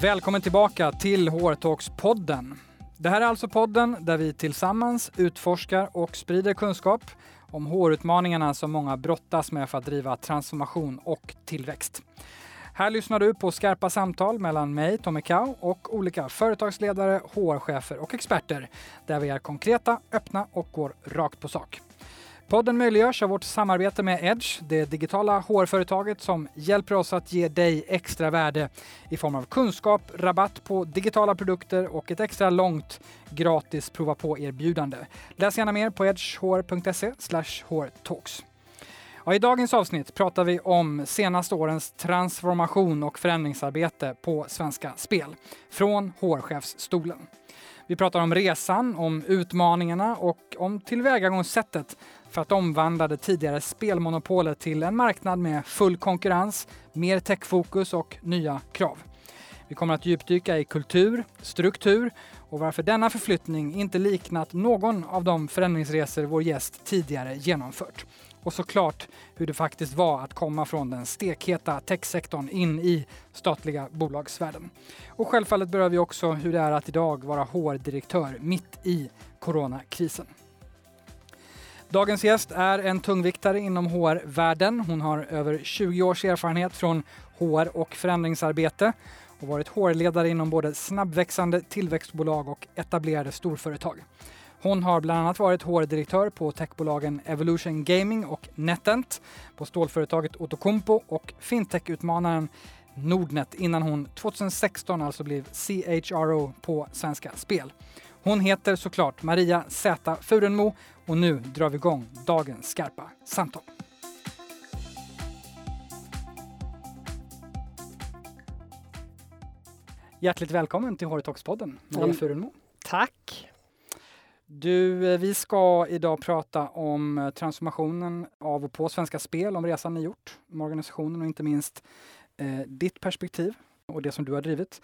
Välkommen tillbaka till Hårtalkspodden. Det här är alltså podden där vi tillsammans utforskar och sprider kunskap om hårutmaningarna som många brottas med för att driva transformation och tillväxt. Här lyssnar du på skarpa samtal mellan mig, Tommy Kau, och olika företagsledare, HR-chefer och experter där vi är konkreta, öppna och går rakt på sak. Podden möjliggörs av vårt samarbete med Edge, det digitala HR-företaget som hjälper oss att ge dig extra värde i form av kunskap, rabatt på digitala produkter och ett extra långt gratis prova på-erbjudande. Läs gärna mer på edgehr.se hrtalks. Ja, I dagens avsnitt pratar vi om senaste årens transformation och förändringsarbete på Svenska Spel, från HR-chefsstolen. Vi pratar om resan, om utmaningarna och om tillvägagångssättet för att omvandla det tidigare spelmonopolet till en marknad med full konkurrens, mer techfokus och nya krav. Vi kommer att djupdyka i kultur, struktur och varför denna förflyttning inte liknat någon av de förändringsresor vår gäst tidigare genomfört. Och såklart hur det faktiskt var att komma från den stekheta techsektorn in i statliga bolagsvärlden. Och självfallet berör vi också hur det är att idag vara HR-direktör mitt i coronakrisen. Dagens gäst är en tungviktare inom HR-världen. Hon har över 20 års erfarenhet från HR och förändringsarbete och varit HR-ledare inom både snabbväxande tillväxtbolag och etablerade storföretag. Hon har bland annat varit HR-direktör på techbolagen Evolution Gaming och NetEnt, på stålföretaget Outokumpu och fintech-utmanaren Nordnet innan hon 2016 alltså blev CHRO på Svenska Spel. Hon heter såklart Maria Z Furenmo och nu drar vi igång dagens skarpa samtal. Hjärtligt välkommen till HR-talks-podden, Maria mm. Furenmo. Tack. Du, eh, vi ska idag prata om eh, transformationen av och på Svenska Spel, om resan ni gjort med organisationen och inte minst eh, ditt perspektiv och det som du har drivit.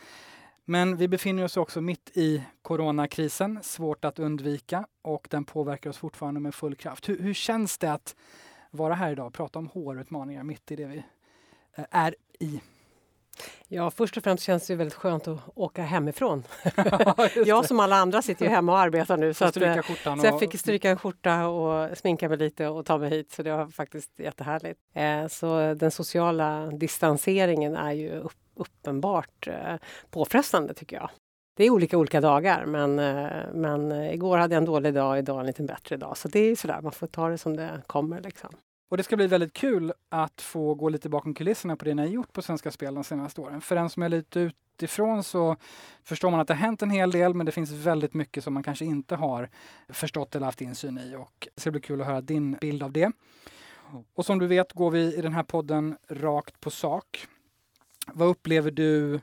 Men vi befinner oss också mitt i coronakrisen, svårt att undvika och den påverkar oss fortfarande med full kraft. Hur, hur känns det att vara här idag och prata om HR-utmaningar mitt i det vi eh, är i? Ja, först och främst känns det väldigt skönt att åka hemifrån. Ja, jag som alla andra sitter ju hemma och arbetar nu. Så, att, eh, så jag fick stryka en skjorta och sminka mig lite och ta mig hit. Så det var faktiskt jättehärligt. Eh, så den sociala distanseringen är ju upp, uppenbart eh, påfrestande tycker jag. Det är olika olika dagar men, eh, men igår hade jag en dålig dag, idag en lite bättre dag. Så det är sådär, man får ta det som det kommer. Liksom. Och det ska bli väldigt kul att få gå lite bakom kulisserna på det ni har gjort på Svenska Spel de senaste åren. För den som är lite utifrån så förstår man att det har hänt en hel del men det finns väldigt mycket som man kanske inte har förstått eller haft insyn i. Och det ska bli kul att höra din bild av det. Och som du vet går vi i den här podden rakt på sak. Vad upplever du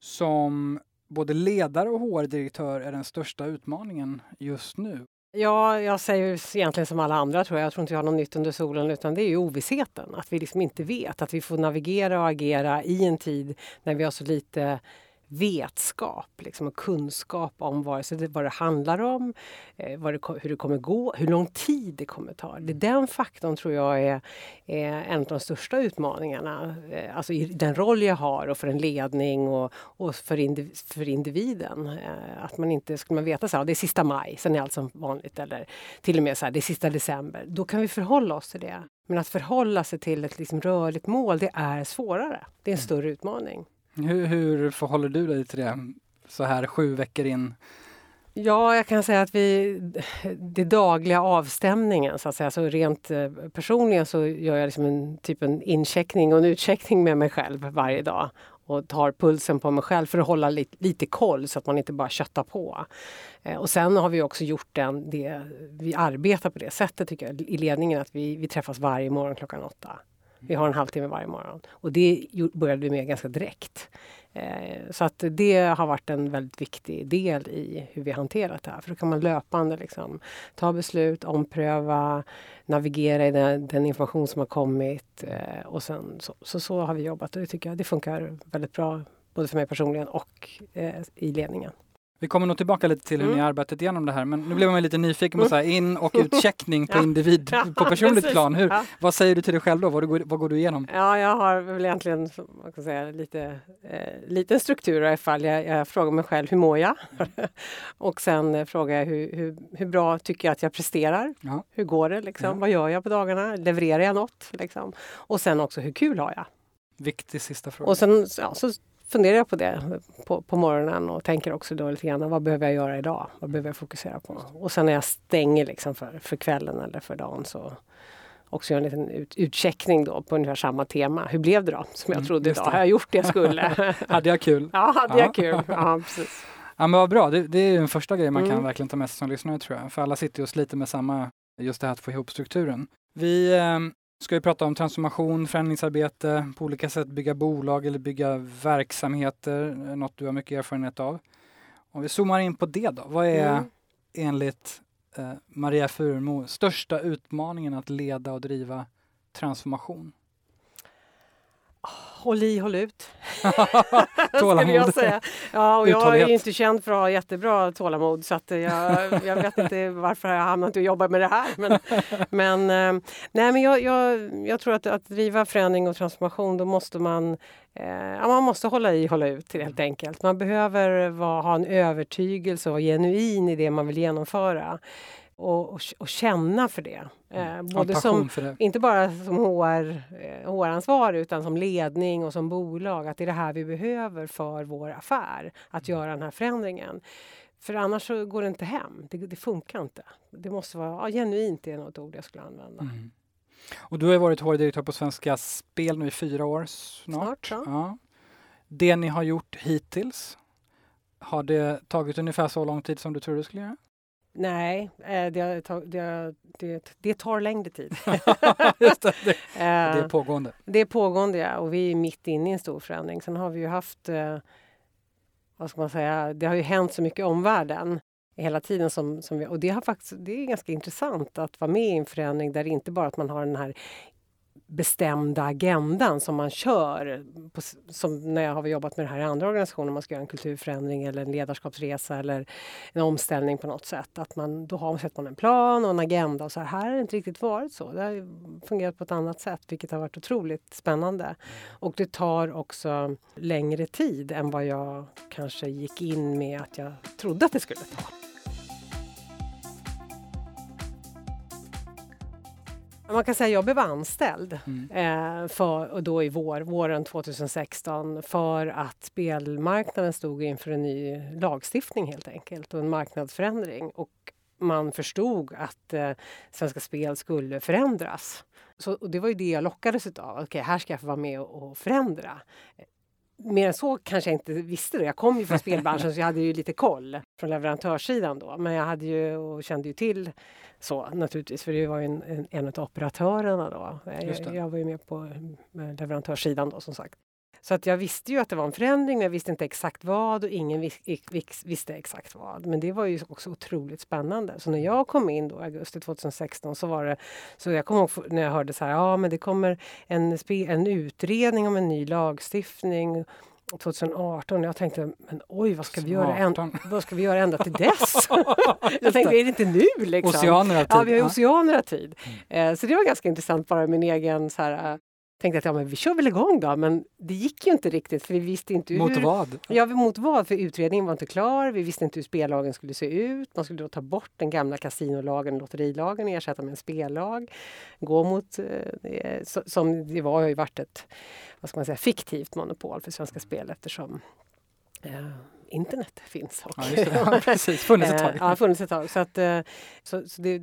som både ledare och HR-direktör är den största utmaningen just nu? Ja, jag säger egentligen som alla andra tror jag. Jag tror inte jag har något nytt under solen utan det är ju ovissheten. Att vi liksom inte vet. Att vi får navigera och agera i en tid när vi har så lite vetskap liksom, och kunskap om vare sig det, vad det handlar om, eh, vad det, hur det kommer gå, hur lång tid det kommer ta. Det, den faktorn tror jag är, är en av de största utmaningarna. Eh, alltså i den roll jag har och för en ledning och, och för, indiv, för individen. Eh, att man inte skulle man veta så här, det är sista maj, sen är allt som vanligt. Eller till och med så här, det är sista december. Då kan vi förhålla oss till det. Men att förhålla sig till ett liksom rörligt mål, det är svårare. Det är en mm. större utmaning. Hur, hur förhåller du dig till det så här sju veckor in? Ja, jag kan säga att vi, det dagliga avstämningen, så att säga, så rent eh, personligen så gör jag liksom en typ en incheckning och en utcheckning med mig själv varje dag och tar pulsen på mig själv för att hålla lite, lite koll så att man inte bara köttar på. Eh, och sen har vi också gjort den, det, vi arbetar på det sättet tycker jag, i ledningen att vi, vi träffas varje morgon klockan åtta. Vi har en halvtimme varje morgon. Och det började vi med ganska direkt. Eh, så att det har varit en väldigt viktig del i hur vi hanterat det här. För då kan man löpande liksom ta beslut, ompröva, navigera i den, den information som har kommit. Eh, och sen så, så, så, har vi jobbat och det tycker jag det funkar väldigt bra både för mig personligen och eh, i ledningen. Vi kommer nog tillbaka lite till hur Mm. ni arbetat igenom det här, men nu blev man lite nyfiken på så här in och utcheckning på Ja. individ, på personligt precis. plan. Hur, Ja. vad säger du till dig själv då? Vad, går, vad går du igenom? Ja, jag har väl egentligen man kan säga, lite eh, liten struktur i alla fall. Jag, jag frågar mig själv, hur mår jag? och sen eh, frågar jag hur, hur, hur bra tycker jag att jag presterar? Ja. Hur går det? Liksom? Ja. Vad gör jag på dagarna? Levererar jag något? Liksom? Och sen också, hur kul har jag? Viktig sista fråga. Och sen ja, så funderar jag på det på, på morgonen och tänker också då lite grann, vad behöver jag göra idag? Vad behöver jag fokusera på? Och sen när jag stänger liksom för, för kvällen eller för dagen så också gör en liten ut, utcheckning då på ungefär samma tema. Hur blev det då? Som jag Mm, trodde just idag. Har jag gjort det jag skulle? Hade jag kul? ja, hade Ja. jag kul? Ja, precis. Ja men vad bra, det, det är ju en första grej man kan Mm. verkligen ta med sig som lyssnare tror jag. För alla sitter ju och sliter med samma, just det här att få ihop strukturen. Vi eh, ska ju prata om transformation, förändringsarbete, på olika sätt bygga bolag eller bygga verksamheter, något du har mycket erfarenhet av. Om vi zoomar in på det då, vad är Mm. enligt eh, Maria Furmo största utmaningen att leda och driva transformation? Håll i, håll ut. Tålamod. jag säga. Ja, och jag är inte känd för att ha jättebra tålamod så att jag, jag vet inte varför jag har hamnat och jobbat med det här. Men, men, eh, nej, men jag, jag, jag tror att att driva förändring och transformation då måste man eh, man måste hålla i, hålla ut helt enkelt. Man behöver vara, ha en övertygelse och vara genuin i det man vill genomföra. Och, och, och känna för det. Eh, Ha både som, det. inte bara som HR, eh, HR-ansvarig utan som ledning och som bolag. Att det är det här vi behöver för vår affär. Att göra den här förändringen. För annars så går det inte hem. Det, det funkar inte. Det måste vara ja, genuint är något ord jag skulle använda. Mm. Och du har varit HR-direktör på Svenska Spel nu i fyra år snart. Snart, ja. ja. Det ni har gjort hittills, har det tagit ungefär så lång tid som du trodde det skulle göra? Nej, eh, det, tag- det, det, det tar längre tid. Just det, det, Eh, det är pågående. Det är pågående ja, och vi är mitt inne i en stor förändring. Sen har vi ju haft, eh, vad ska man säga, det har ju hänt så mycket i omvärlden hela tiden. Som, som vi, och det, har faktiskt, det är ganska intressant att vara med i en förändring där det inte bara att man har den här bestämda agendan som man kör. På, som när jag har jobbat med det här i andra organisationer, man ska göra en kulturförändring eller en ledarskapsresa eller en omställning på något sätt. Att man, då har, man en plan och en agenda och så här, här har det inte riktigt varit så. Det har fungerat på ett annat sätt vilket har varit otroligt spännande. Och det tar också längre tid än vad jag kanske gick in med att jag trodde att det skulle ta. Man kan säga att jag blev anställd Mm. eh, för, och då i vår, våren 2016 för att spelmarknaden stod inför en ny lagstiftning helt enkelt och en marknadsförändring. Och man förstod att eh, Svenska Spel skulle förändras. Så, och det var ju det jag lockades utav. Okej, här ska jag få vara med och, och förändra. Mer än så kanske jag inte visste det. Jag kom ju från spelbranschen så jag hade ju lite koll från leverantörssidan då. Men jag hade ju och kände ju till så naturligtvis, för det var ju en, en, en av operatörerna då. Jag, jag var ju med på eh, leverantörssidan då som sagt. Så att jag visste ju att det var en förändring, men jag visste inte exakt vad och ingen vis, vis, visste exakt vad. Men det var ju också otroligt spännande. Så när jag kom in då i augusti 2016 så var det, så jag kommer ihåg när jag hörde så här, ja men det kommer en, en utredning om en ny lagstiftning 2018. Jag tänkte, men oj, vad ska vi göra, än, 2018. vad ska vi göra ända till dess? jag tänkte, är det inte nu liksom? Oceaner av tid. Ja, vi har oceaner av tid. Eh, så det var ganska intressant bara min egen så här, eh, tänkte att ja, men vi kör väl igång då, men det gick ju inte riktigt för vi visste inte Mot hur... vad? Ja, mot vad? För utredningen var inte klar. Vi visste inte hur spellagen skulle se ut. Man skulle då ta bort den gamla kasinolagen och lotterilagen och ersätta med en spellag. Gå mot, eh, så- som det var, har ju varit ett vad ska man säga, fiktivt monopol för Svenska Spel eftersom eh, internet finns. Och Ja. Ja, precis. Funnits ett Eh, tag. Ja, funnits ett tag. Så att, eh, så, så det,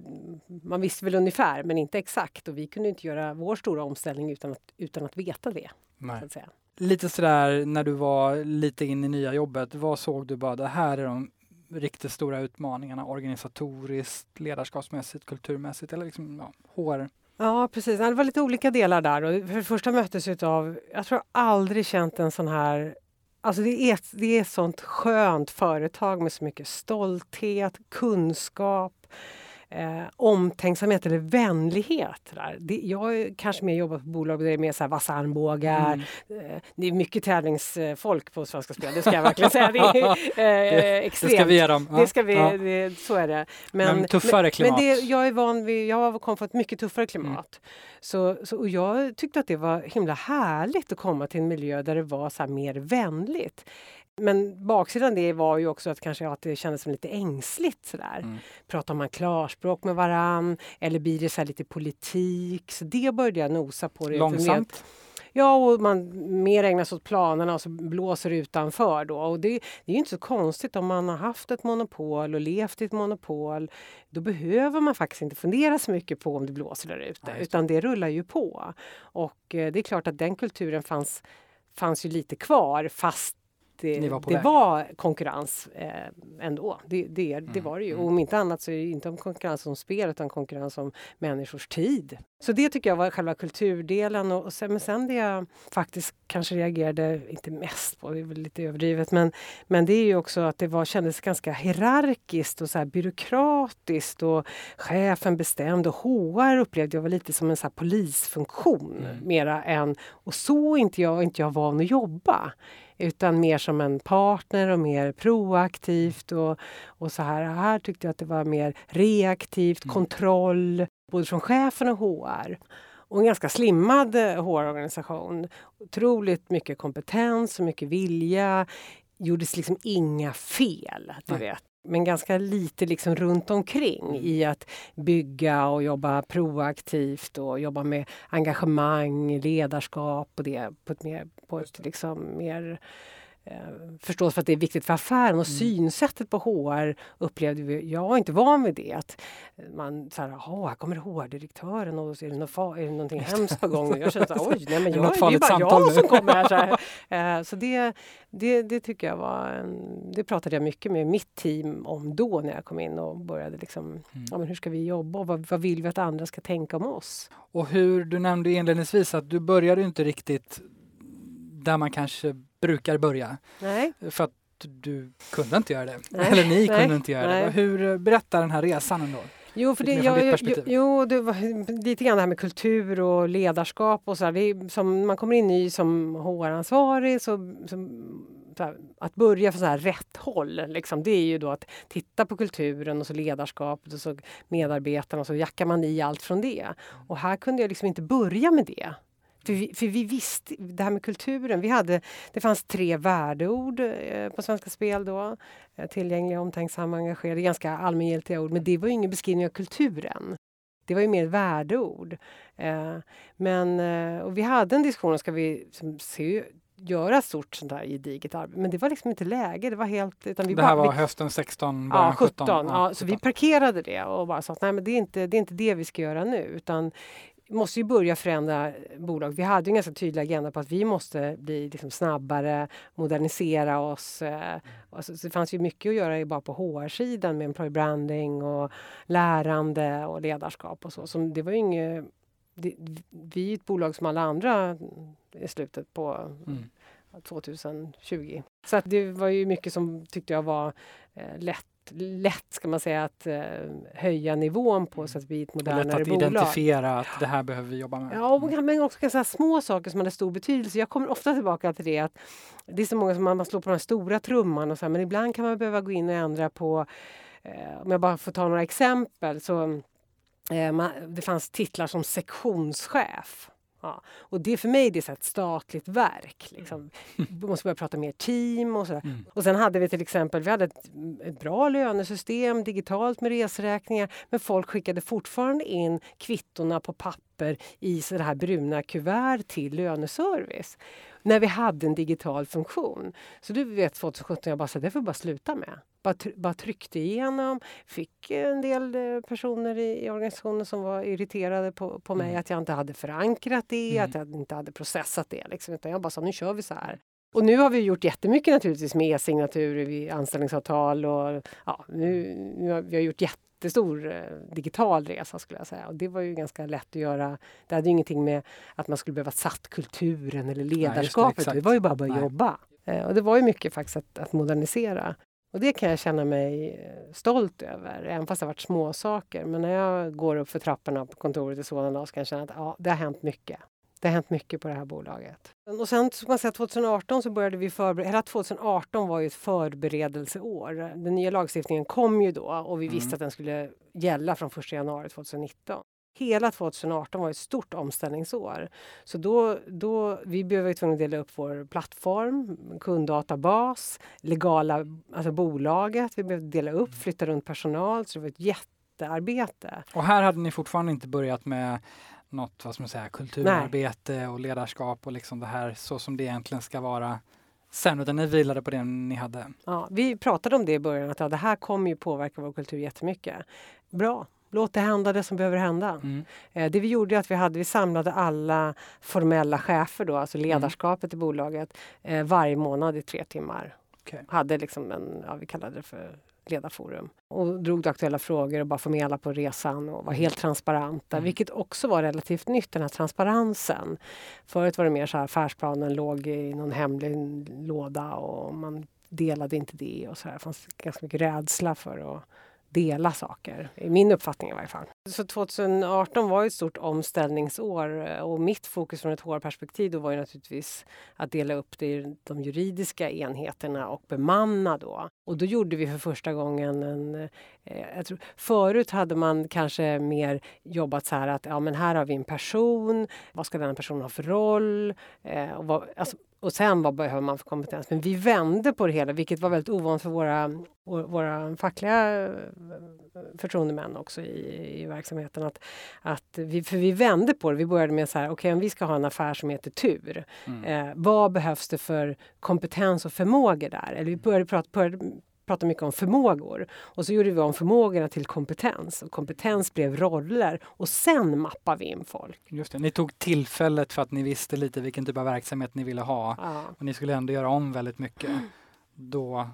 man visste väl ungefär, men inte exakt. Och vi kunde inte göra vår stora omställning utan att, utan att veta det. Nej. Så att säga. Lite sådär när du var lite in i nya jobbet, vad såg du bara, det här är de riktigt stora utmaningarna organisatoriskt, ledarskapsmässigt, kulturmässigt eller liksom ja, HR? Ja, precis. Det var lite olika delar där. Och för det första möttes av, jag tror aldrig känt en sån här Alltså det är, ett- det är ett sånt skönt företag med så mycket stolthet, kunskap, eh, omtänksamhet eller vänlighet. Där. Det, jag har kanske mer jobbat på bolag där det är mer så här vassa armbågar. Mm. Eh, det är mycket tävlingsfolk på Svenska Spel, det ska jag verkligen säga. Det är eh, extremt. Det ska vi ge dem. Ja. Det ska vi, ja. det, så är det. Men, men tuffare klimat. Men, det, jag är van vid, jag kom från ett mycket tuffare klimat. Mm. Så, så, och jag tyckte att det var himla härligt att komma till en miljö där det var så mer vänligt. Men baksidan det var ju också att kanske att det kändes som lite ängsligt sådär. Mm. Pratar man klarspråk med varann eller blir det så lite politik? Så det började jag nosa på. Det Långsamt? Ja, och man mer ägnar sig åt planerna och så blåser utanför då. Och det, det är inte så konstigt om man har haft ett monopol och levt i ett monopol. Då behöver man faktiskt inte fundera så mycket på om det blåser där ute, utan det rullar ju på. Och eh, det är klart att den kulturen fanns fanns ju lite kvar fast det, var, det var, konkurrens eh, ändå. Det, det, mm. det var det ju. Och om inte annat så är det inte om konkurrens om spel utan konkurrens om människors tid. Så det tycker jag var själva kulturdelen. Och, och sen, men sen det jag faktiskt kanske reagerade, inte mest på, det är väl lite överdrivet, men, men det är ju också att det var, kändes ganska hierarkiskt och så här byråkratiskt och chefen bestämde och HR upplevde jag var lite som en så polisfunktion mm. mera än, och så inte jag, inte jag van att jobba utan mer som en partner och mer proaktivt. Och, och så här. här tyckte jag att det var mer reaktivt, mm. kontroll, både från chefen och HR. Och en ganska slimmad HR-organisation. Eh, Otroligt mycket kompetens och mycket vilja. gjordes liksom inga fel. Du vet men ganska lite liksom runt omkring mm. i att bygga och jobba proaktivt och jobba med engagemang, ledarskap och det på ett mer, på ett liksom mer eh, förstås för att det är viktigt för affären och mm. synsättet på HR upplevde vi, jag var inte van vid det. Att man så här, här kommer HR-direktören och så är det, något, är det någonting hemskt på gång? Jag kände oj, nej men jag, det är bara jag som kommer här. Så, här. Eh, så det, det, det, tycker jag var det pratade jag mycket med mitt team om då när jag kom in och började liksom, mm. ja men hur ska vi jobba och vad, vad vill vi att andra ska tänka om oss? Och hur, du nämnde inledningsvis att du började inte riktigt där man kanske brukar börja. Nej. För att du kunde inte göra det. Nej. Eller ni kunde inte göra Nej. det. Hur berättar den här resan ändå? Jo, för det, jag, jo, jo, det var lite grann det här med kultur och ledarskap och så här, det som man kommer in ny som HR-ansvarig så, så här, att börja från så här rätt håll, liksom, det är ju då att titta på kulturen och så ledarskapet och så medarbetarna och så jackar man i allt från det. Och här kunde jag liksom inte börja med det. För vi, för vi visste, det här med kulturen, vi hade, det fanns tre värdeord eh, på Svenska Spel då. Eh, tillgängliga, omtänksamma, engagerade, ganska allmängiltiga ord. Men det var ju ingen beskrivning av kulturen. Det var ju mer värdeord. Eh, men, och vi hade en diskussion, ska vi se, göra ett stort sånt här gediget arbete. Men det var liksom inte läge. Det var helt... Utan vi det här bara, var vi, hösten 16, början ja, 17? 17 ja, så vi parkerade det och bara sa att nej, men det, är inte, det är inte det vi ska göra nu. Utan måste ju börja förändra bolag. Vi hade en ganska tydlig agenda på att vi måste bli liksom snabbare, modernisera oss. Eh, alltså, det fanns ju mycket att göra bara på HR-sidan med employer branding och lärande och ledarskap och så. så det var inget, det, vi är ett bolag som alla andra i slutet på mm. 2020. Så det var ju mycket som tyckte jag var eh, lätt lätt ska man säga att eh, höja nivån på så att vi blir ett modernare bolag. Lätt att identifiera att det här behöver vi jobba med. Ja, och, men också ganska små saker som hade stor betydelse. Jag kommer ofta tillbaka till det att det är så många som man, man slår på den stora trumman och så här, men ibland kan man behöva gå in och ändra på eh, om jag bara får ta några exempel så eh, man, det fanns titlar som sektionschef Ja. Och det för mig det är ett statligt verk. Liksom. Vi måste börja prata mer team och sådär. Mm. Och sen hade vi till exempel vi hade ett, ett, bra lönesystem digitalt med resräkningar men folk skickade fortfarande in kvittorna på papper i så här bruna kuvert till löneservice när vi hade en digital funktion. Så du vet 2017, jag bara sa det får vi bara sluta med. Bara, bara tryckte igenom, fick en del eh, personer i, i organisationen som var irriterade på, på mig mm. att jag inte hade förankrat det, mm. att jag inte hade processat det. Liksom. Utan jag bara sa nu kör vi så här. Och nu har vi gjort jättemycket naturligtvis med e-signaturer, anställningsavtal och ja, nu, nu har vi gjort jätte jättestor eh, digital resa skulle jag säga. Och det var ju ganska lätt att göra. Det hade ju ingenting med att man skulle behöva satt kulturen eller ledarskapet. Nej, det, det, var ju bara att börja Nej. jobba. Eh, och det var ju mycket faktiskt att, att modernisera. Och det kan jag känna mig eh, stolt över, även fast det har varit små saker. Men när jag går upp för trapporna på kontoret i Solna så kan jag känna att ja, det har hänt mycket. Det har hänt mycket på det här bolaget. Och sen ska man säga 2018 så började vi förbereda, hela 2018 var ju ett förberedelseår. Den nya lagstiftningen kom ju då och vi visste mm. att den skulle gälla från 1 januari 2019. Hela 2018 var ett stort omställningsår. Så då, då, vi blev tvungna att dela upp vår plattform, kunddatabas, legala, alltså bolaget. Vi behövde dela upp, flytta runt personal. Så det var ett jättearbete. Och här hade ni fortfarande inte börjat med något vad ska man säga, kulturarbete Nej. och ledarskap och liksom det här så som det egentligen ska vara sen, utan ni vilade på det ni hade? Ja, vi pratade om det i början, att ja, det här kommer ju påverka vår kultur jättemycket. Bra, Låt det hända det som behöver hända. Mm. Eh, det vi gjorde är att vi, hade, vi samlade alla formella chefer, då, alltså mm. ledarskapet mm. i bolaget, eh, varje månad i tre timmar. Okay. Hade liksom en, ja, vi kallade det för ledarforum. Och drog aktuella frågor och bara få med alla på resan och var helt transparenta. Mm. Vilket också var relativt nytt, den här transparensen. Förut var det mer så här affärsplanen låg i någon hemlig låda och man delade inte det och så här. Det fanns ganska mycket rädsla för att dela saker, i min uppfattning i varje fall. Så 2018 var ett stort omställningsår eh, och mitt fokus från ett HR-perspektiv då var ju naturligtvis att dela upp det i de juridiska enheterna och bemanna då. Och då gjorde vi för första gången en... Eh, jag tror, förut hade man kanske mer jobbat så här att ja, men här har vi en person, vad ska den personen ha för roll? Eh, och vad, alltså, och sen vad behöver man för kompetens? Men vi vände på det hela, vilket var väldigt ovanligt för våra, våra fackliga eh, förtroendemän också i, i verksamheten. Att, att vi, för vi vände på det. Vi började med så här, okej okay, om vi ska ha en affär som heter tur. Mm. Eh, vad behövs det för kompetens och förmågor där? Eller vi började prata, började pratade mycket om förmågor. Och så gjorde vi om förmågorna till kompetens. Och kompetens blev roller och sen mappade vi in folk. Just det. Ni tog tillfället för att ni visste lite vilken typ av verksamhet ni ville ha. Ja. Och ni skulle ändå göra om väldigt mycket. Då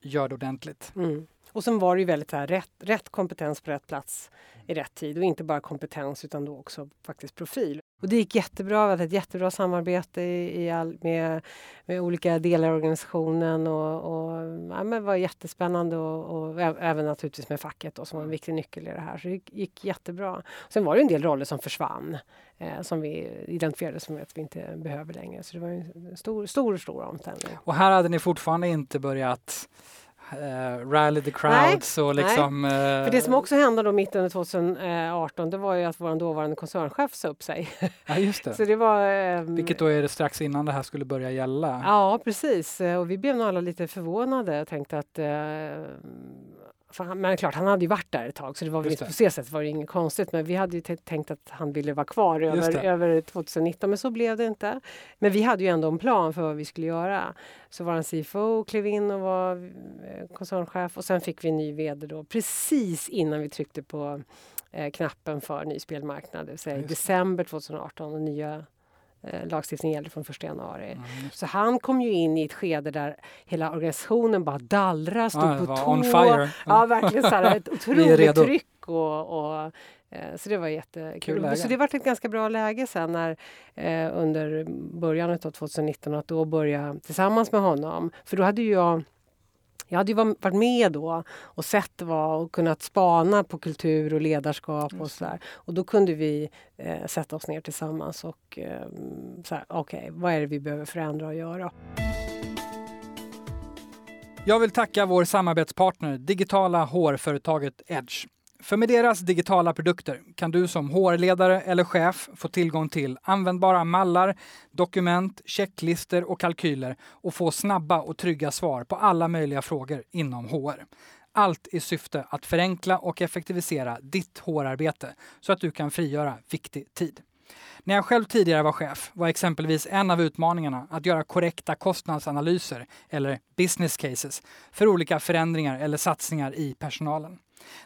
gör det ordentligt. Mm. Och sen var det ju väldigt här, rätt, rätt kompetens på rätt plats i rätt tid. Och inte bara kompetens utan då också faktiskt profil. Och det gick jättebra. Vi hade ett jättebra samarbete i, i all, med, med olika delar av organisationen. Och, och ja, men det var jättespännande och, och, även naturligtvis med facket då, som var en viktig nyckel i det här. Så det gick, gick jättebra. Sen var det en del roller som försvann eh, som vi identifierade som att vi inte behöver längre. Så det var en stor, stor, stor omställning. Och här hade ni fortfarande inte börjat uh, rally the crowds nej, och liksom... Nej. För det som också hände då mitt under 2018 det var ju att vår dåvarande koncernchef sa upp sig. Ja, just det. Så det var, um, Vilket då är det strax innan det här skulle börja gälla. Ja, precis. Och vi blev nog alla lite förvånade och tänkte att uh, han, men klart, han hade ju varit där ett tag så det var väl inte, på så sätt var det inget konstigt. Men vi hade ju tänkt att han ville vara kvar över, över 2019 men så blev det inte. Men vi hade ju ändå en plan för vad vi skulle göra. Så vår CFO klev in och var eh, koncernchef och sen fick vi en ny vd då precis innan vi tryckte på eh, knappen för ny spelmarknad, det vill säga i december 2018 och nya Eh, lagstiftningen gäller från 1 januari. Mm. Så han kom ju in i ett skede där hela organisationen bara dallrade, stod ja, på tå. On fire. Ja, verkligen så här, ett otroligt tryck. Och, och, eh, så det var jättekul. Så det var ett ganska bra läge sen när, eh, under början av 2019 att då börja tillsammans med honom. För då hade ju jag jag hade ju varit med då och sett vad och kunnat spana på kultur och ledarskap och så där. Och då kunde vi eh, sätta oss ner tillsammans och eh, okej, okay, vad är det vi behöver förändra och göra? Jag vill tacka vår samarbetspartner, digitala hårföretaget Edge. För med deras digitala produkter kan du som HR-ledare eller chef få tillgång till användbara mallar, dokument, checklister och kalkyler och få snabba och trygga svar på alla möjliga frågor inom HR. Allt i syfte att förenkla och effektivisera ditt HR-arbete så att du kan frigöra viktig tid. När jag själv tidigare var chef var exempelvis en av utmaningarna att göra korrekta kostnadsanalyser eller business cases för olika förändringar eller satsningar i personalen.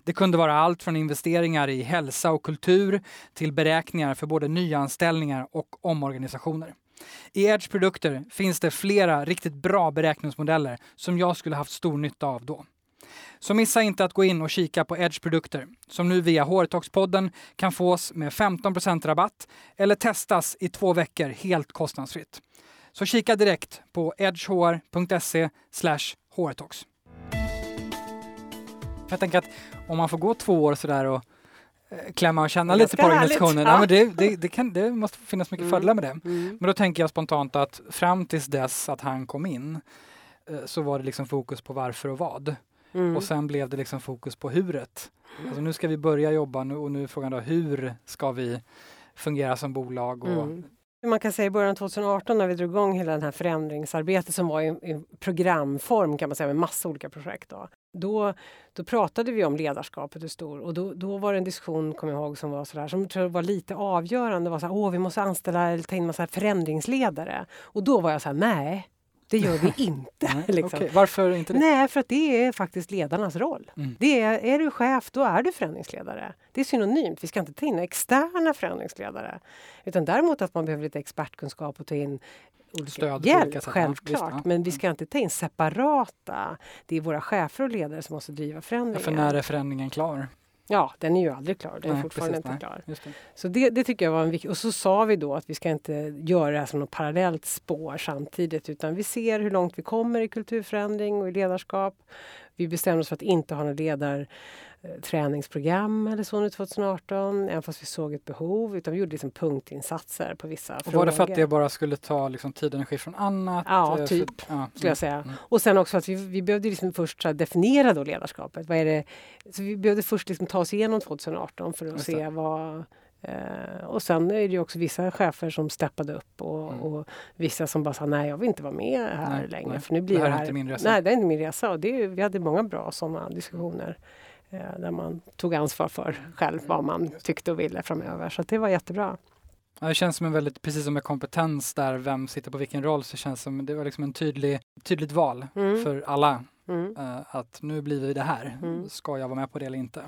Det kunde vara allt från investeringar i hälsa och kultur till beräkningar för både nyanställningar och omorganisationer. I Edge produkter finns det flera riktigt bra beräkningsmodeller som jag skulle haft stor nytta av då. Så missa inte att gå in och kika på Edge produkter som nu via HRtox-podden kan fås med 15% rabatt eller testas i två veckor helt kostnadsfritt. Så kika direkt på edgehr.se hårtalks. Jag tänker att om man får gå två år sådär och eh, klämma och känna lite på organisationen. ja. Ja. men det, det, det, kan, det måste finnas mycket Mm. fördelar med det. Mm. Men då tänker jag spontant att fram tills dess att han kom in eh, så var det liksom fokus på varför och vad. Mm. Och sen blev det liksom fokus på huret. Alltså nu ska vi börja jobba nu och nu är frågan då hur ska vi fungera som bolag? Och, Mm. Man kan säga i början av 2018 när vi drog igång hela det här förändringsarbetet som var i, i programform kan man säga med massa olika projekt. Då. Då, då pratade vi om ledarskapet hur stor och då, då var det en diskussion, kommer jag ihåg, som var sådär, som tror var lite avgörande. Var så Åh, vi måste anställa eller ta in massa förändringsledare. Och då var jag så här, nej, det gör vi inte. Liksom. okej. Varför inte det? Nej, för att det är faktiskt ledarnas roll. Mm. Det är, är du chef, då är du förändringsledare. Det är synonymt. Vi ska inte ta in externa förändringsledare. Utan däremot att man behöver lite expertkunskap och ta in Stöd hjälp, ja. självklart. Ja. Men vi ska inte ta in separata. Det är våra chefer och ledare som måste driva Ja, förändringar. För när är förändringen klar? Ja, den är ju aldrig klar. Den är Nej, fortfarande precis, inte nej. klar. Just det. Så det, det tycker jag var en viktig... Och så sa vi då att vi ska inte göra det här som något parallellt spår samtidigt utan vi ser hur långt vi kommer i kulturförändring och i ledarskap. Vi bestämde oss för att inte ha något ledarträningsprogram eller så nu 2018, även fast vi såg ett behov. Utan vi gjorde liksom punktinsatser på vissa Och frågor. var det för att det bara skulle ta liksom, tid och energi från annat? Ja, Eh, typ, För, ja, skulle jag säga. mm. Och sen också att vi, vi behövde liksom först definiera då ledarskapet. Vad är det? Så vi behövde först liksom ta oss igenom 2018 för att Just se det. vad... Eh, och sen är det också vissa chefer som steppade upp och, Mm. och vissa som bara sa nej, jag vill inte vara med här Nej, längre. nej. För nu blir Det här det är inte min resa. Nej, det är inte min resa. Och det, vi hade många bra sådana diskussioner eh, där man tog ansvar för själv vad man tyckte och ville framöver. Så det var jättebra. Ja, det känns som en väldigt, precis som med kompetens där, vem sitter på vilken roll, så känns det som det var liksom en tydlig, tydligt val Mm. för alla. Mm. eh, att nu blir vi det här. Mm. Ska jag vara med på det eller inte?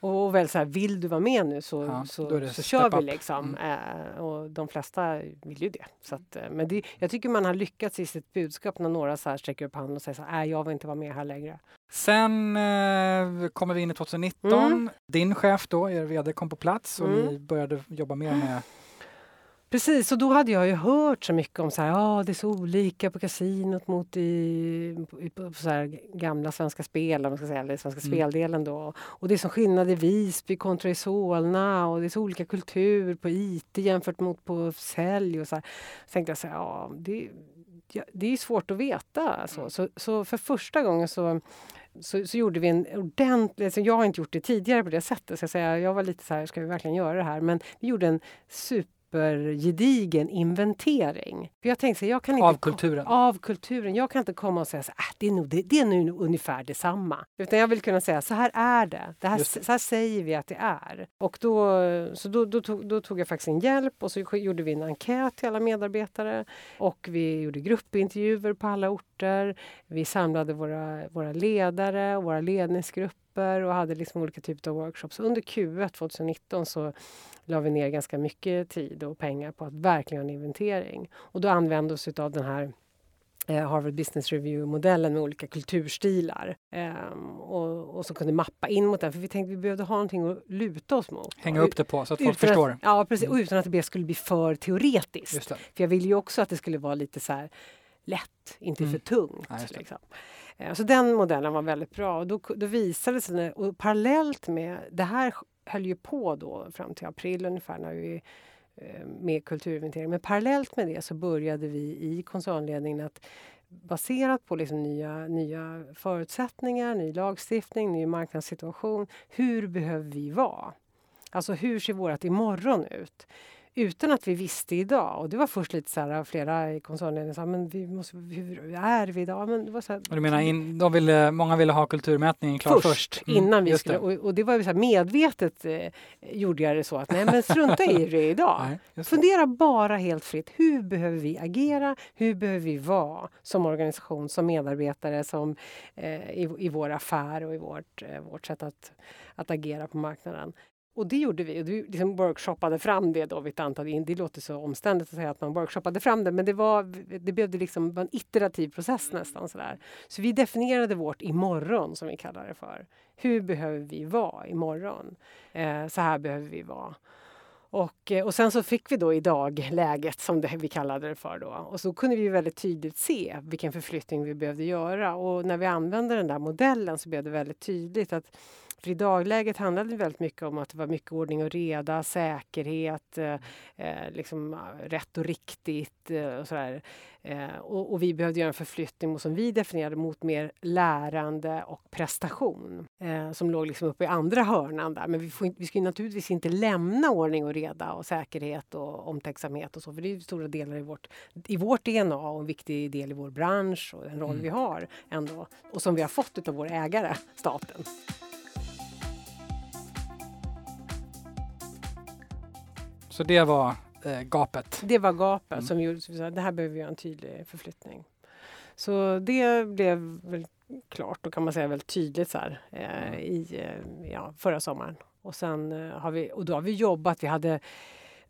Och väl så här, vill du vara med nu så, Ja, så, så kör vi liksom. Eh, och de flesta vill ju det. Så att, eh, men det, jag tycker man har lyckats i sitt budskap när några så här sträcker upp handen och säger så här, "Nej, jag vill inte vara med här längre. Sen eh, kommer vi in i 2019. Mm. Din chef då, er vd, kom på plats och Mm. ni började jobba mer med Precis, och då hade jag ju hört så mycket om så här, ja det är så olika på kasinot mot i, i på så här gamla Svenska Spel, om man ska säga, eller Svenska Mm. Speldelen då. Och det är som skillnad i Visby kontra i Solna och det är så olika kultur på IT jämfört mot på sälj och så här. Så tänkte jag så här, ja det, ja, det är ju svårt att veta. Alltså. Så, så för första gången så så, så gjorde vi en ordentlig, alltså jag har inte gjort det tidigare på det sättet, så jag, säga, jag var lite så här, ska vi verkligen göra det här? Men vi gjorde en super supergedigen inventering. För jag tänkte så här, jag kan inte av kulturen. av kulturen. Jag kan inte komma och säga så här, äh, det, är nog, det, det är nu ungefär detsamma. Utan jag vill kunna säga, så här är det. det, här, det. Så här säger vi att det är. Och då, så då, då, tog, då tog jag faktiskt en hjälp och så gjorde vi en enkät till alla medarbetare. Och vi gjorde gruppintervjuer på alla orter. Vi samlade våra, våra ledare och våra ledningsgrupper och hade liksom olika typer av workshops. Under Q1 2019 så la vi ner ganska mycket tid och pengar på att verkligen göra en inventering. Och då använde vi oss av den här eh, Harvard Business Review-modellen med olika kulturstilar. Ehm, och, och som kunde mappa in mot den, för vi tänkte att vi behövde ha någonting att luta oss mot. Hänga upp det på så att folk förstår. Att, ja, precis. Mm. Och utan att det skulle bli för teoretiskt. För jag ville ju också att det skulle vara lite så här lätt, inte Mm. för tungt. Ja, liksom. Eh, så den modellen var väldigt bra. Och då, då visade det sig, och parallellt med, det här höll ju på då fram till april ungefär när vi eh, med kulturinventering. Men parallellt med det så började vi i koncernledningen att baserat på liksom nya, nya förutsättningar, ny lagstiftning, ny marknadssituation. Hur behöver vi vara? Alltså hur ser vårt imorgon ut? Utan att vi visste idag. Och det var först lite så här, flera i koncernledningen sa, men vi måste, hur är vi idag? Men det var så här, Och du menar, in, de ville, många ville ha kulturmätningen klar först? först, Mm, innan vi skulle... det. Och, och det var så här, medvetet eh, gjorde jag det så att nej men strunta i det idag. Nej. Fundera bara helt fritt. Hur behöver vi agera? Hur behöver vi vara som organisation, som medarbetare, som, eh, i, i vår affär och i vårt, eh, vårt sätt att, att agera på marknaden? Och det gjorde vi. Och vi liksom workshoppade fram det då vid ett antal in. Det låter så omständigt att säga att man workshoppade fram det, men det, var, det behövde liksom en iterativ process nästan. Sådär. Så vi definierade vårt imorgon, som vi kallar det för. Hur behöver vi vara imorgon? Eh, så här behöver vi vara. Och, eh, och sen så fick vi då idag läget som det, vi kallade det för då. Och så kunde vi väldigt tydligt se vilken förflyttning vi behövde göra. Och när vi använde den där modellen så blev det väldigt tydligt att för i dagläget handlade det väldigt mycket om att det var mycket ordning och reda, säkerhet, eh, eh liksom rätt och riktigt eh, och sådär. Eh, och, och, vi behövde göra en förflyttning som vi definierade mot mer lärande och prestation eh, som låg liksom uppe i andra hörnan där. Men vi, får, vi ska naturligtvis inte lämna ordning och reda och säkerhet och omtänksamhet och så, för det är stora delar i vårt, i vårt DNA och en viktig del i vår bransch och den roll mm. vi har ändå och som vi har fått av vår ägare, staten. Så det var eh, gapet? Det var gapet mm. som gjorde att det här behöver vi göra en tydlig förflyttning. Så det blev väl klart och kan man säga väldigt tydligt så här, eh, mm. i eh, ja, förra sommaren. Och sen eh, har vi, och då har vi jobbat, vi hade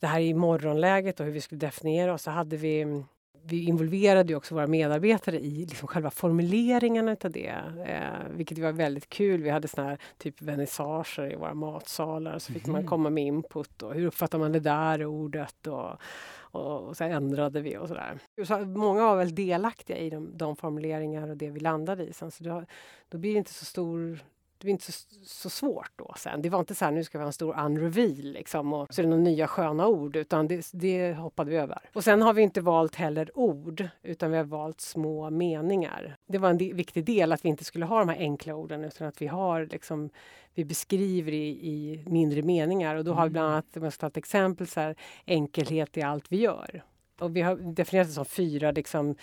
det här i morgonläget och hur vi skulle definiera oss. Så hade vi vi involverade ju också våra medarbetare i liksom själva formuleringarna av det, eh, vilket var väldigt kul. Vi hade såna här typ vernissager i våra matsalar så fick mm. man mhm. komma med input och hur uppfattar man det där ordet och, och, och så ändrade vi och sådär. Så många var väl delaktiga i de, de formuleringar och det vi landade i sen så då, då blir det inte så stor det var inte så, så, svårt då sen. Det var inte så här, nu ska vi ha en stor unreveal liksom och så är det några nya sköna ord utan det, det hoppade vi över. Och sen har vi inte valt heller ord utan vi har valt små meningar. Det var en viktig del att vi inte skulle ha de här enkla orden utan att vi har liksom vi beskriver i, i mindre meningar och då har vi bland mm. annat, om jag ska ta ett exempel, så här, enkelhet i allt vi gör. Och vi har definierat det som fyra liksom,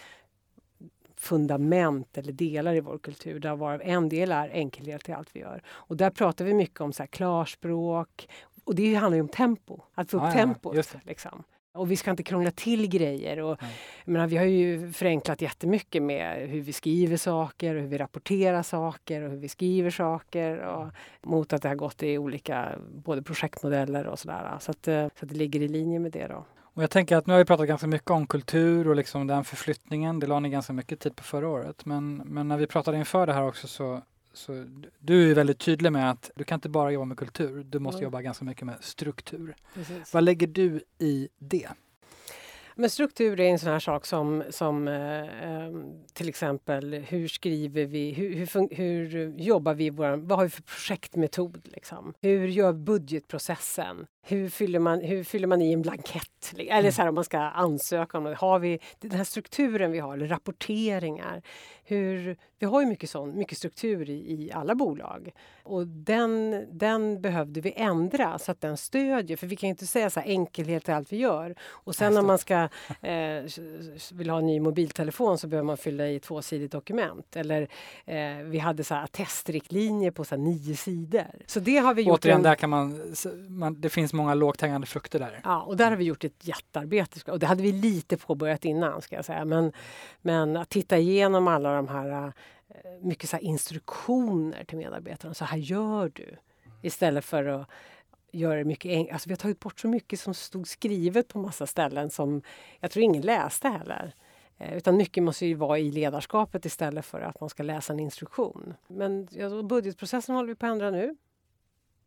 fundament eller delar i vår kultur där varav en del är enkelhet i allt vi gör. Och där pratar vi mycket om så här klarspråk och det handlar ju om tempo, att få upp ah, tempot. Ja, liksom. Och vi ska inte krångla till grejer. Och, menar, vi har ju förenklat jättemycket med hur vi skriver saker, och hur vi rapporterar saker och hur vi skriver saker. Och, mot att det har gått i olika både projektmodeller och sådär. Så att, så att det ligger i linje med det. Då. Och jag tänker att nu har vi pratat ganska mycket om kultur och liksom den förflyttningen. Det la ni ganska mycket tid på förra året. Men, men när vi pratade inför det här också så, så du är väldigt tydlig med att du kan inte bara jobba med kultur. Du måste mm. jobba ganska mycket med struktur. Precis. Vad lägger du i det? Men struktur är en sån här sak som, som eh, ehm, till exempel hur skriver vi, hur, hur, hur jobbar vi, vår, vad har vi för projektmetod? Liksom? Hur gör budgetprocessen? Hur fyller, man, hur fyller man i en blankett? Eller mm. så här, om man ska ansöka om det. Har vi den här strukturen vi har, eller rapporteringar? Hur, vi har ju mycket, sån, mycket struktur i, i alla bolag. Och den, den behövde vi ändra så att den stödjer. För vi kan inte säga så här, enkelhet i allt vi gör. Och sen när man ska eh, vill ha en ny mobiltelefon så behöver man fylla i ett tvåsidigt dokument. Eller eh, vi hade så här testriktlinjer på så nio sidor. Så det har vi gjort. Återigen, en... där kan man, man, det finns många lågt hängande frukter där. Ja, och där har vi gjort ett jättearbete. Och det hade vi lite påbörjat innan ska jag säga. Men, men att titta igenom alla de här eh, mycket så instruktioner till medarbetarna. Så här gör du. Istället för att göra det mycket enkelt. Alltså vi har tagit bort så mycket som stod skrivet på massa ställen som jag tror ingen läste heller. Eh, utan mycket måste ju vara i ledarskapet istället för att man ska läsa en instruktion. Men ja, budgetprocessen håller vi på att ändra nu.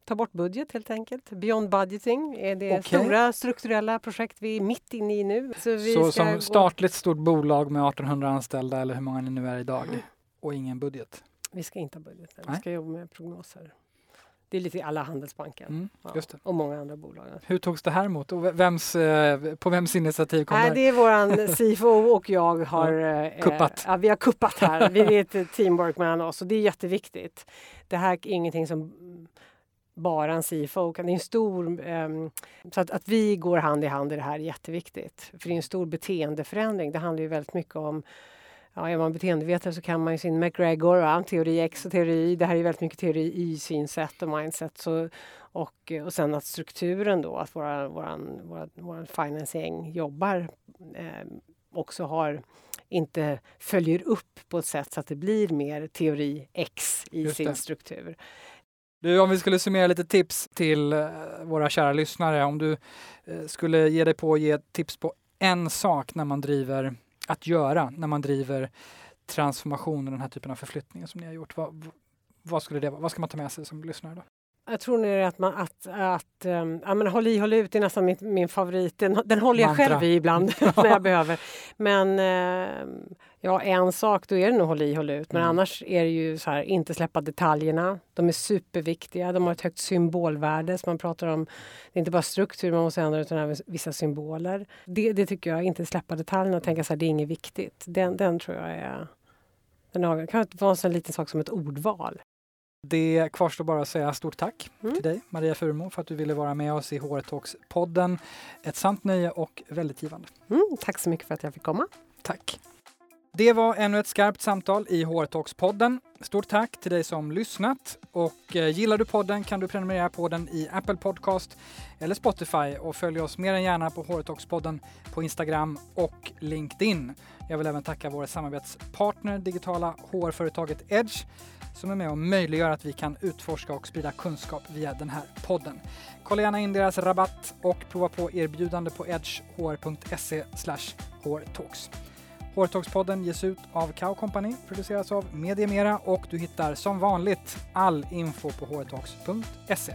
Ta bort budget helt enkelt. Beyond budgeting är det okay. stora strukturella projekt vi är mitt inne i nu. Så, så som statligt stort bolag med 1800 anställda eller hur många ni nu är idag och ingen budget? Vi ska inte ha budget, vi ska jobba med prognoser. Det är lite alla Handelsbanken mm, ja, och många andra bolag. Hur togs det här emot och vems, eh, på vems initiativ kom Nej, det? Det är våran CFO och jag har ja, eh, kuppat. Ja, vi har kuppat här. Vi är ett teamwork mellan oss och det är jätteviktigt. Det här är ingenting som bara en CFO. Det är en stor... Um, så att, att vi går hand i hand i det här är jätteviktigt. För det är en stor beteendeförändring. Det handlar ju väldigt mycket om Ja, är man beteendevetare så kan man ju sin McGregor, ja, teori X och teori Y. Det här är väldigt mycket teori Y, synsätt och mindset. Så, och, och sen att strukturen då, att våra, våran, våra, våran financing jobbar eh, också har inte följer upp på ett sätt så att det blir mer teori X i Just sin det. struktur. Du, om vi skulle summera lite tips till eh, våra kära lyssnare. Om du eh, skulle ge dig på att ge tips på en sak när man driver att göra när man driver transformation och den här typen av förflyttningar som ni har gjort. Vad, vad skulle det vara? Vad ska man ta med sig som lyssnare då? Jag tror nog att man att, att um, ja, men håll i, håll ut är nästan min, min favorit. Den, den håller jag Mantra. själv i ibland när jag behöver. Men uh, ja, en sak, då är det nog håll i, håll ut. Men Mm. annars är det ju så här, inte släppa detaljerna. De är superviktiga. De har ett högt symbolvärde. Så man pratar om, det är inte bara struktur man måste ändra utan även vissa symboler. Det, det tycker jag, inte släppa detaljerna och tänka så här, det är inget viktigt. Den, den tror jag är den. Det kan vara en sån liten sak som ett ordval. Det kvarstår bara att säga stort tack Mm. till dig, Maria Furmo, för att du ville vara med oss i HR Talks-podden. Ett sant nöje och väldigt givande. Mm, tack så mycket för att jag fick komma. Tack! Det var ännu ett skarpt samtal i HR Talks-podden. Stort tack till dig som lyssnat och eh, gillar du podden kan du prenumerera på den i Apple Podcast eller Spotify och följ oss mer än gärna på HR Talks-podden på Instagram och LinkedIn. Jag vill även tacka vår samarbetspartner, digitala HR-företaget Edge, som är med och möjliggör att vi kan utforska och sprida kunskap via den här podden. Kolla gärna in deras rabatt och prova på erbjudande på edgehr.se hrtalks. Hortalkspodden ges ut av Kao Company, produceras av Mediemera och du hittar som vanligt all info på hårtalks.se.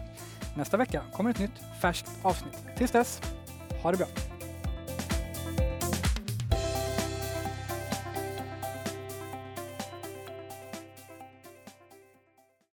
Nästa vecka kommer ett nytt färskt avsnitt. Tills dess, ha det bra!